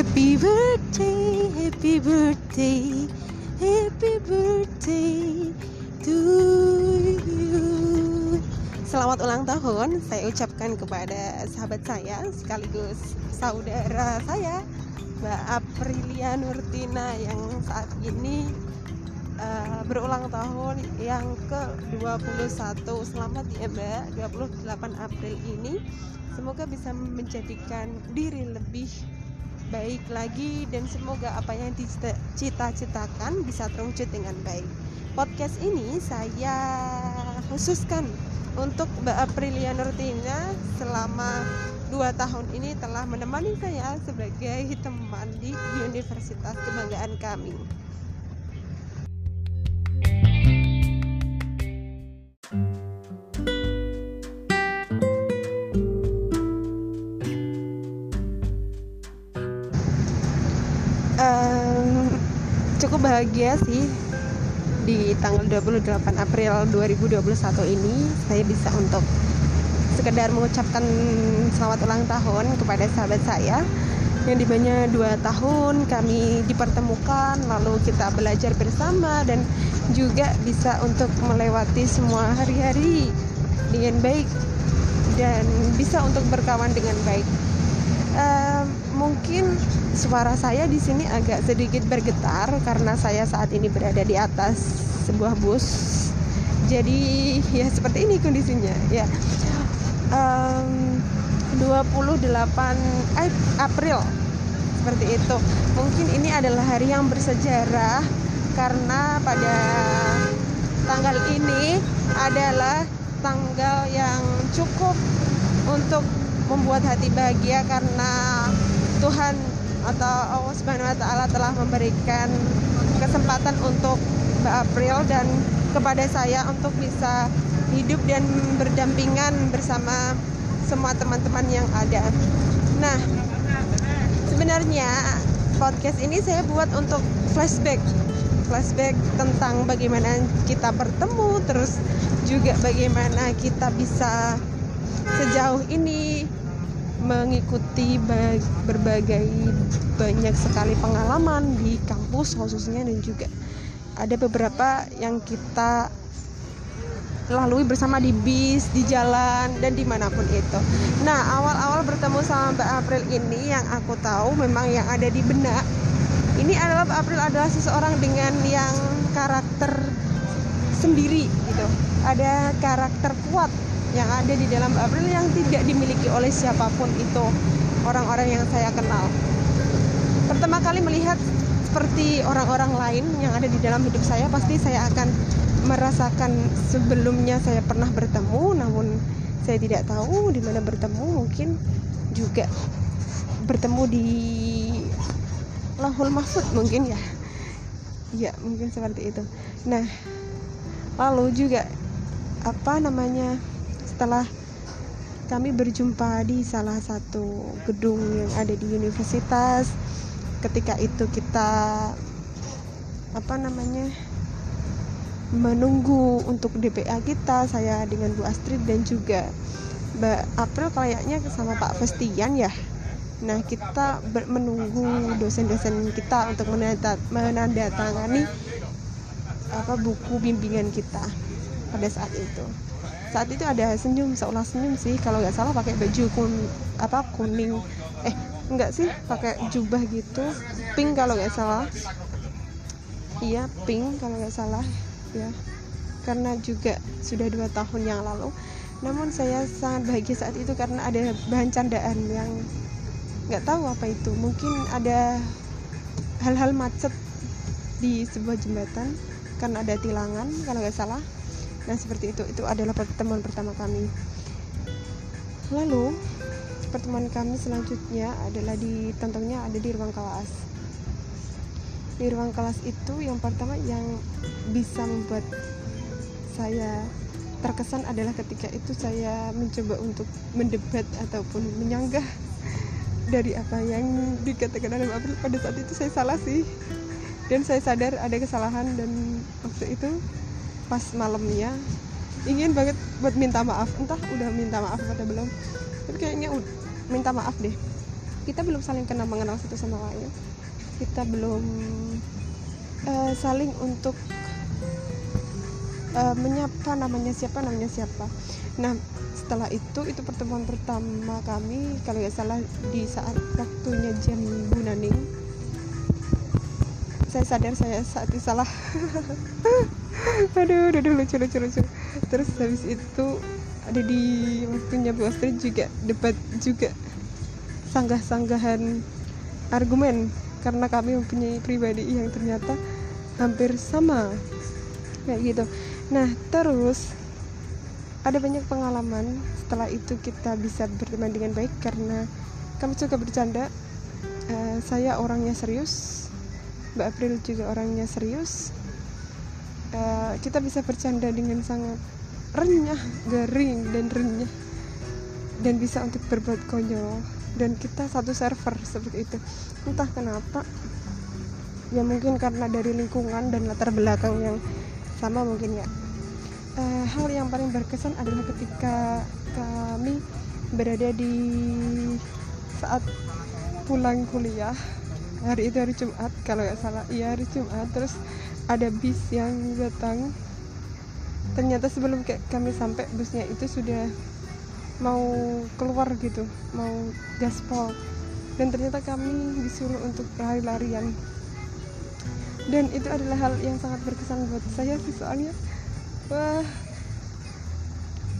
Happy birthday, happy birthday, happy birthday to you. Selamat ulang tahun saya ucapkan kepada sahabat saya sekaligus saudara saya Mbak Aprilia Nurtina yang saat ini uh, berulang tahun yang ke-21 Selamat ya Mbak 28 April ini Semoga bisa menjadikan diri lebih baik lagi dan semoga apa yang dicita-citakan bisa terwujud dengan baik. Podcast ini saya khususkan untuk Mbak Aprilia Nurtina selama dua tahun ini telah menemani saya sebagai teman di Universitas Kebanggaan kami. Cukup bahagia sih di tanggal 28 April 2021 ini saya bisa untuk sekedar mengucapkan selamat ulang tahun kepada sahabat saya yang di mana dua tahun kami dipertemukan lalu kita belajar bersama dan juga bisa untuk melewati semua hari-hari dengan baik dan bisa untuk berkawan dengan baik. Uh, mungkin suara saya di sini agak sedikit bergetar karena saya saat ini berada di atas sebuah bus. Jadi ya seperti ini kondisinya ya. Um, 28 eh, April seperti itu. Mungkin ini adalah hari yang bersejarah karena pada tanggal ini adalah tanggal yang cukup untuk membuat hati bahagia karena Tuhan atau Allah Subhanahu wa taala telah memberikan kesempatan untuk Mbak April dan kepada saya untuk bisa hidup dan berdampingan bersama semua teman-teman yang ada. Nah, sebenarnya podcast ini saya buat untuk flashback flashback tentang bagaimana kita bertemu terus juga bagaimana kita bisa sejauh ini mengikuti berbagai banyak sekali pengalaman di kampus khususnya dan juga ada beberapa yang kita lalui bersama di bis, di jalan dan di mana pun itu. Nah awal-awal bertemu sama Mbak April ini yang aku tahu memang yang ada di benak ini adalah Mbak April adalah seseorang dengan yang karakter sendiri gitu. Ada karakter kuat yang ada di dalam April yang tidak dimiliki oleh siapa pun itu orang-orang yang saya kenal. Pertama kali melihat seperti orang-orang lain yang ada di dalam hidup saya, pasti saya akan merasakan sebelumnya saya pernah bertemu, namun saya tidak tahu di mana bertemu, mungkin juga bertemu di Lahul Mahfud mungkin ya. Ya, mungkin seperti itu. Nah, lalu juga apa namanya setelah kami berjumpa di salah satu gedung yang ada di universitas. Ketika itu kita apa namanya menunggu untuk DPA kita saya dengan Bu Astrid dan juga Mbak April kayaknya sama Pak Festian ya. Nah kita menunggu dosen-dosen kita untuk menandatangani apa buku bimbingan kita pada saat itu saat itu ada senyum seolah senyum sih. Kalau nggak salah pakai baju kun apa kuning. Eh enggak sih pakai jubah gitu. Pink kalau nggak salah. Iya pink kalau nggak salah ya. Karena juga sudah dua tahun yang lalu. Namun saya sangat bahagia saat itu karena ada bahan candaan yang nggak tahu apa itu. Mungkin ada hal-hal macet di sebuah jembatan. Karena ada tilangan kalau nggak salah nah seperti itu itu adalah pertemuan pertama kami. Lalu pertemuan kami selanjutnya adalah di tentunya ada di ruang kelas. Di ruang kelas itu yang pertama yang bisa membuat saya terkesan adalah ketika itu saya mencoba untuk mendebat ataupun menyanggah dari apa yang dikatakan oleh April pada saat itu saya salah sih. Dan saya sadar ada kesalahan dan waktu itu pas malamnya ingin banget buat minta maaf. Entah udah minta maaf atau belum tapi kayaknya minta maaf deh. Kita belum saling kenal mengenal satu sama lain. Kita belum uh, saling untuk uh, menyapa namanya siapa namanya siapa. Nah setelah itu itu pertemuan pertama kami kalau nggak salah di saat waktunya jam bunaning saya sadar saya saat itu salah aduh aduh lucu lucu lucu. Terus habis itu ada di waktunya Bu Astrid juga debat juga sanggah-sanggahan argumen. Karena kami mempunyai pribadi yang ternyata hampir sama. Kayak gitu. Nah terus ada banyak pengalaman setelah itu kita bisa berteman dengan baik karena kami suka bercanda. Uh, saya orangnya serius. Mbak April juga orangnya serius uh, kita bisa bercanda dengan sangat renyah garing dan renyah. Dan bisa untuk berbuat konyol. Dan kita satu server seperti itu. Entah kenapa ya mungkin karena dari lingkungan dan latar belakang yang sama mungkin ya. Uh, hal yang paling berkesan adalah ketika kami berada di saat pulang kuliah. Hari itu hari Jumat kalau nggak salah. Iya hari Jumat. Terus ada bis yang datang. Ternyata sebelum kami sampai busnya itu sudah mau keluar gitu mau gaspol dan ternyata kami disuruh untuk lari-larian. Dan itu adalah hal yang sangat berkesan buat saya sih soalnya wah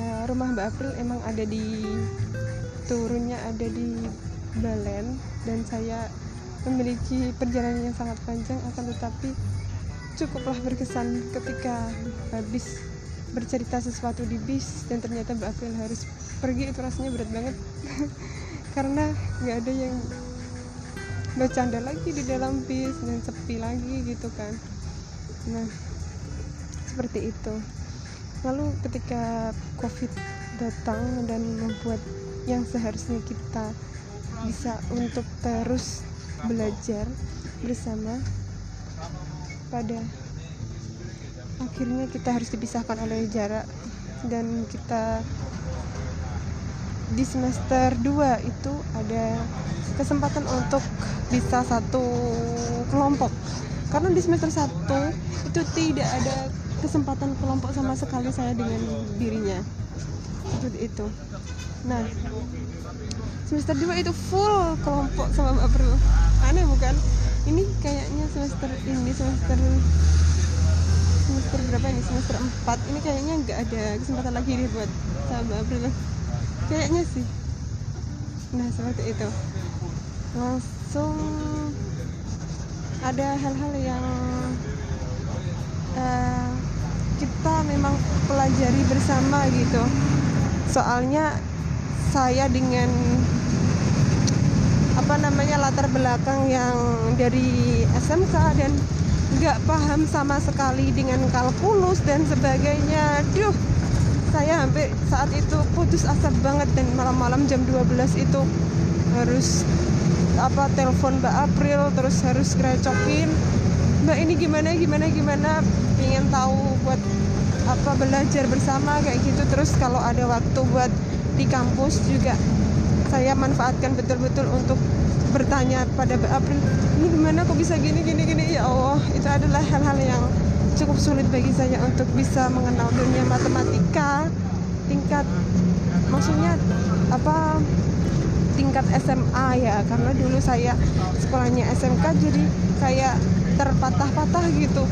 uh, rumah Mbak April emang ada di turunnya ada di Balen dan saya memiliki perjalanan yang sangat panjang akan tetapi cukuplah berkesan ketika habis bercerita sesuatu di bis dan ternyata Mbak harus pergi. Itu rasanya berat banget. Karena nggak ada yang bercanda lagi di dalam bis dan sepi lagi gitu kan. Nah seperti itu. Lalu ketika covid datang dan membuat yang seharusnya kita bisa untuk terus belajar bersama pada akhirnya kita harus dipisahkan oleh jarak. Dan kita di semester 2 itu ada kesempatan untuk bisa satu kelompok. Karena di semester 1 itu tidak ada kesempatan kelompok sama sekali saya dengan dirinya. Itu itu. Nah semester 2 itu full kelompok sama Mbak April aneh bukan ini kayaknya semester ini semester semester berapa ini? Semester 4 ini kayaknya nggak ada kesempatan lagi nih buat sama April. Kayaknya sih. Nah seperti itu. Langsung ada hal-hal yang uh, kita memang pelajari bersama gitu. Soalnya saya dengan apa namanya latar belakang yang dari SMK dan nggak paham sama sekali dengan kalkulus dan sebagainya. Duh saya hampir saat itu putus asa banget dan malam-malam jam 12 itu harus apa telepon Mbak April terus harus grecokin Mbak ini gimana gimana gimana? Ingin tahu buat apa belajar bersama kayak gitu. Terus kalau ada waktu buat di kampus juga saya manfaatkan betul-betul untuk bertanya pada April ini gimana kok bisa gini gini gini? Ya Allah itu adalah hal-hal yang cukup sulit bagi saya untuk bisa mengenal dunia matematika tingkat maksudnya apa tingkat SMA ya. Karena dulu saya sekolahnya SMK jadi kayak terpatah-patah gitu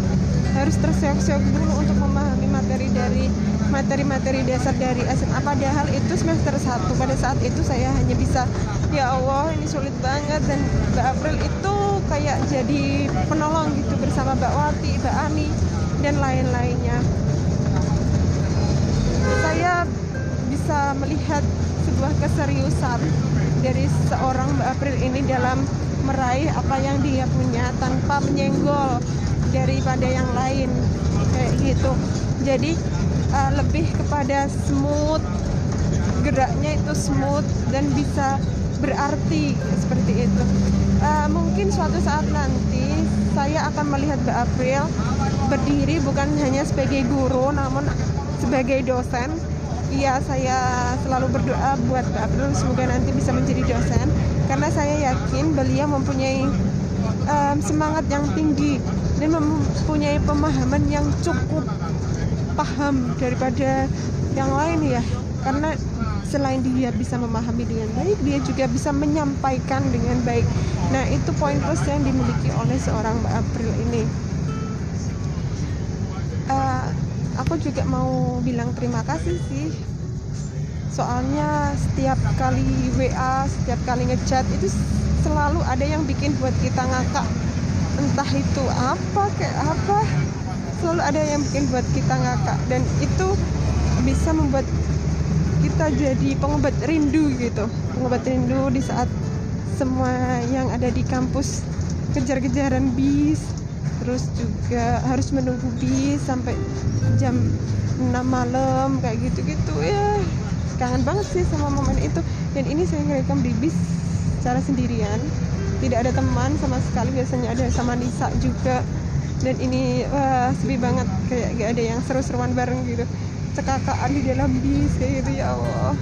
harus terseok-seok dulu untuk memahami materi dari materi-materi dasar dari SMA padahal itu semester 1 pada saat itu saya hanya bisa ya Allah ini sulit banget. Dan Mbak April itu kayak jadi penolong gitu bersama Mbak Wati, Mbak Ani dan lain-lainnya. Saya bisa melihat sebuah keseriusan dari seorang Mbak April ini dalam meraih apa yang dia punya tanpa menyenggol daripada yang lain. Kayak gitu. Jadi uh, lebih kepada smooth. Geraknya itu smooth dan bisa berarti seperti itu. Uh, mungkin suatu saat nanti saya akan melihat Mbak April berdiri bukan hanya sebagai guru namun sebagai dosen. Iya saya selalu berdoa buat Mbak April semoga nanti bisa menjadi dosen. Karena saya yakin beliau mempunyai um, semangat yang tinggi dan mempunyai pemahaman yang cukup paham daripada yang lain ya. Karena selain dia bisa memahami dengan baik dia juga bisa menyampaikan dengan baik. Nah itu poin plus yang dimiliki oleh seorang Mbak April ini. Uh, aku juga mau bilang terima kasih sih. Soalnya setiap kali WA setiap kali ngechat itu selalu ada yang bikin buat kita ngakak entah itu apa kayak apa. Selalu ada yang bikin buat kita ngakak. Dan itu bisa membuat kita jadi pengobat rindu gitu. Pengobat rindu di saat semua yang ada di kampus kejar-kejaran bis terus juga harus menunggu bis sampai jam 6 malam kayak gitu-gitu. Ya kangen banget sih sama momen itu. Dan ini saya ngerekam di bis secara sendirian tidak ada teman sama sekali biasanya ada sama Nisa juga. Dan ini wah sepi banget kayak gak ada yang seru-seruan bareng gitu. Cekakaan di dalam bis kayak gitu ya Allah.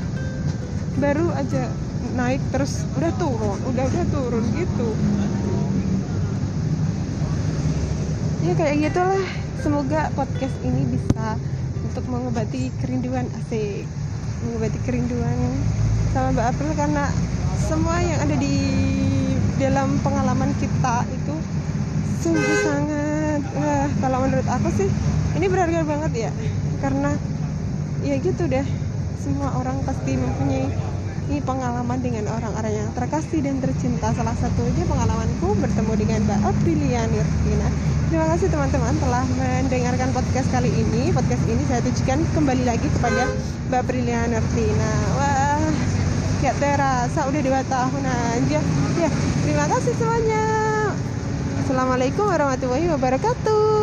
Baru aja naik terus udah turun udah udah turun gitu. Ya kayak gitulah semoga podcast ini bisa untuk mengobati kerinduan asik mengobati kerinduan sama Mbak April karena semua yang ada di dalam pengalaman kita itu sungguh sangat wah kalau menurut aku sih ini berharga banget ya. Karena ya gitu deh. Semua orang pasti mempunyai ini pengalaman dengan orang-orang yang terkasih dan tercinta. Salah satunya pengalamanku bertemu dengan Mbak Aprilia Nirvina. Terima kasih teman-teman telah mendengarkan podcast kali ini. Podcast ini saya tujukan kembali lagi kepada Mbak Aprilia Nirvina. Wah ya terasa udah dua tahun aja. Ya terima kasih semuanya. Assalamualaikum warahmatullahi wabarakatuh